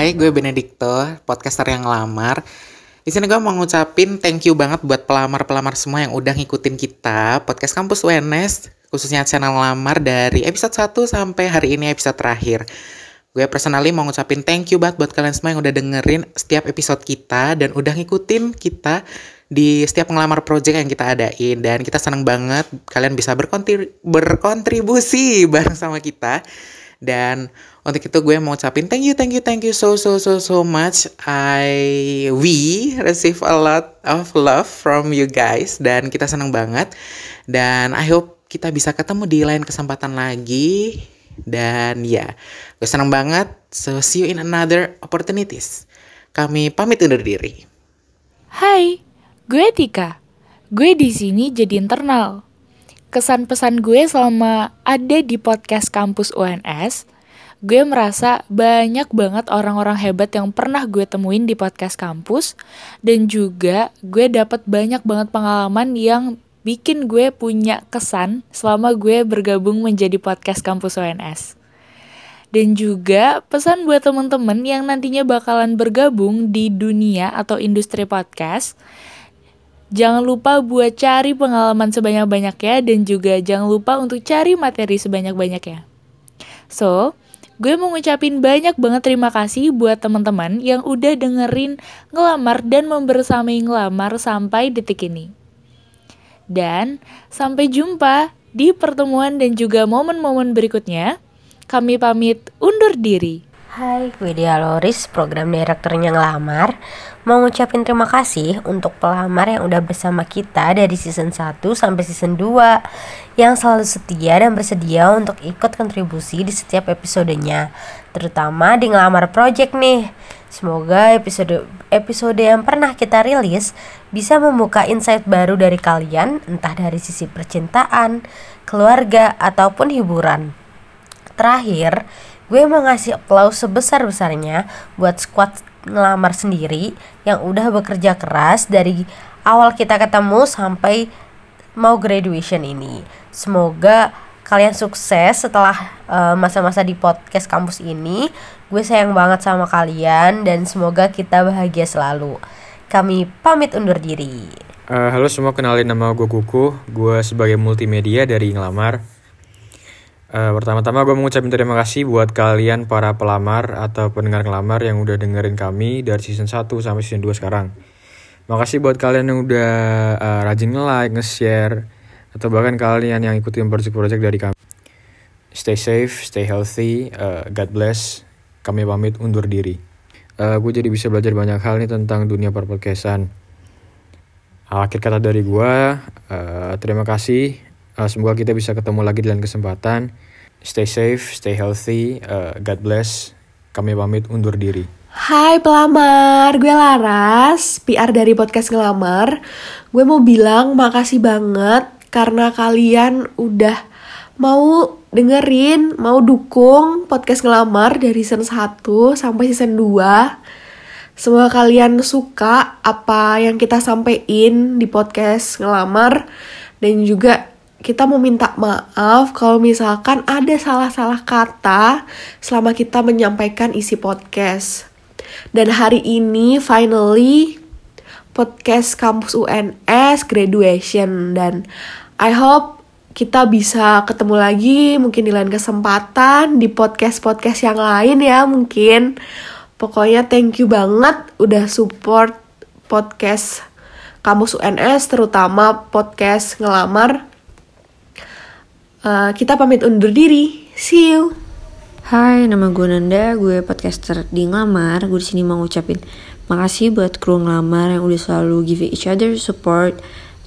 Hai, gue Benedikto, podcaster yang lamar. Di sini gue mau ngucapin thank you banget buat pelamar-pelamar semua yang udah ngikutin kita podcast kampus UNS, khususnya channel lamar dari episode 1 sampai hari ini episode terakhir. Gue personally mau ngucapin thank you banget buat kalian semua yang udah dengerin setiap episode kita dan udah ngikutin kita di setiap ngelamar project yang kita adain dan kita seneng banget kalian bisa berkontri berkontribusi bareng sama kita dan untuk itu gue mau ucapin thank you thank you thank you so so so so much. I we receive a lot of love from you guys dan kita seneng banget. Dan I hope kita bisa ketemu di lain kesempatan lagi. Dan ya gue seneng banget. So see you in another opportunities. Kami pamit undur diri. Hai, gue Tika. Gue di sini jadi internal. Kesan pesan gue selama ada di podcast kampus UNS, gue merasa banyak banget orang-orang hebat yang pernah gue temuin di podcast kampus dan juga gue dapat banyak banget pengalaman yang bikin gue punya kesan selama gue bergabung menjadi podcast kampus UNS. Dan juga pesan buat temen-temen yang nantinya bakalan bergabung di dunia atau industri podcast. Jangan lupa buat cari pengalaman sebanyak-banyaknya dan juga jangan lupa untuk cari materi sebanyak-banyaknya. So, gue mau ngucapin banyak banget terima kasih buat teman-teman yang udah dengerin ngelamar dan membersamai ngelamar sampai detik ini. Dan sampai jumpa di pertemuan dan juga momen-momen berikutnya. Kami pamit undur diri. Hai, gue Dia Loris, program direkturnya ngelamar. Mau ngucapin terima kasih untuk pelamar yang udah bersama kita dari season 1 sampai season 2 Yang selalu setia dan bersedia untuk ikut kontribusi di setiap episodenya Terutama di ngelamar project nih. Semoga episode episode yang pernah kita rilis bisa membuka insight baru dari kalian entah dari sisi percintaan, keluarga, ataupun hiburan. Terakhir, gue mau ngasih applause sebesar-besarnya buat squad ngelamar sendiri yang udah bekerja keras dari awal kita ketemu sampai mau graduation ini. Semoga kalian sukses setelah eh, masa-masa uh, di podcast kampus ini. Gue sayang banget sama kalian dan semoga kita bahagia selalu. Kami pamit undur diri. Uh, halo semua, kenalin nama gue Kuku. Gue sebagai multimedia dari Ngelamar. Uh, pertama-tama gue mengucapkan terima kasih buat kalian para pelamar atau pendengar ngelamar yang udah dengerin kami dari season 1 sampai season 2 sekarang. Makasih buat kalian yang udah uh, rajin nge-like, nge-share, atau bahkan kalian yang ikutin project-project dari kami. Stay safe, stay healthy, uh, God bless. Kami pamit undur diri. Uh, gue jadi bisa belajar banyak hal nih tentang dunia perpodcastan. Akhir kata dari gue, uh, terima kasih Uh, semoga kita bisa ketemu lagi di lain kesempatan. Stay safe, stay healthy. Uh, God bless. Kami pamit undur diri. Hai pelamar, gue Laras, PR dari podcast Ngelamar. Gue mau bilang makasih banget karena kalian udah mau dengerin, mau dukung podcast Ngelamar dari season 1 sampai season 2. Semoga kalian suka apa yang kita sampein di podcast Ngelamar dan juga kita mau minta maaf kalau misalkan ada salah-salah kata selama kita menyampaikan isi podcast. Dan hari ini finally podcast kampus UNS graduation dan I hope kita bisa ketemu lagi mungkin di lain kesempatan di podcast-podcast yang lain ya mungkin. Pokoknya thank you banget udah support podcast kampus UNS terutama podcast ngelamar Uh, kita pamit undur diri. See you. Hai, nama gue Nanda, gue podcaster di Ngelamar. Gue di sini mau ngucapin makasih buat kru Ngelamar yang udah selalu give each other support,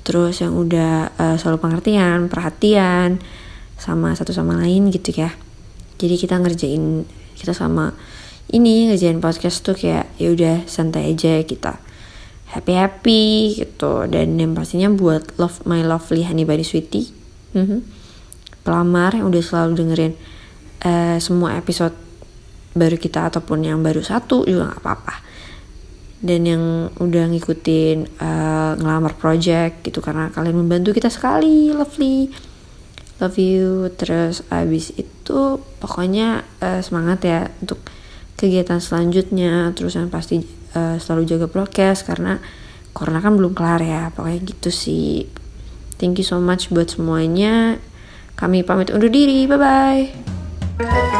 terus yang udah uh, selalu pengertian, perhatian sama satu sama lain gitu ya. Jadi kita ngerjain kita sama ini ngerjain podcast tuh kayak ya udah santai aja kita happy happy gitu dan yang pastinya buat love my lovely honey bunny sweetie. Mm -hmm pelamar yang udah selalu dengerin uh, semua episode baru kita ataupun yang baru satu juga nggak apa-apa. Dan yang udah ngikutin uh, ngelamar project gitu karena kalian membantu kita sekali lovely love you. Terus abis itu pokoknya uh, semangat ya untuk kegiatan selanjutnya. Terus yang pasti uh, selalu jaga prokes karena corona kan belum kelar ya pokoknya gitu sih. Thank you so much buat semuanya kami pamit undur diri. Bye bye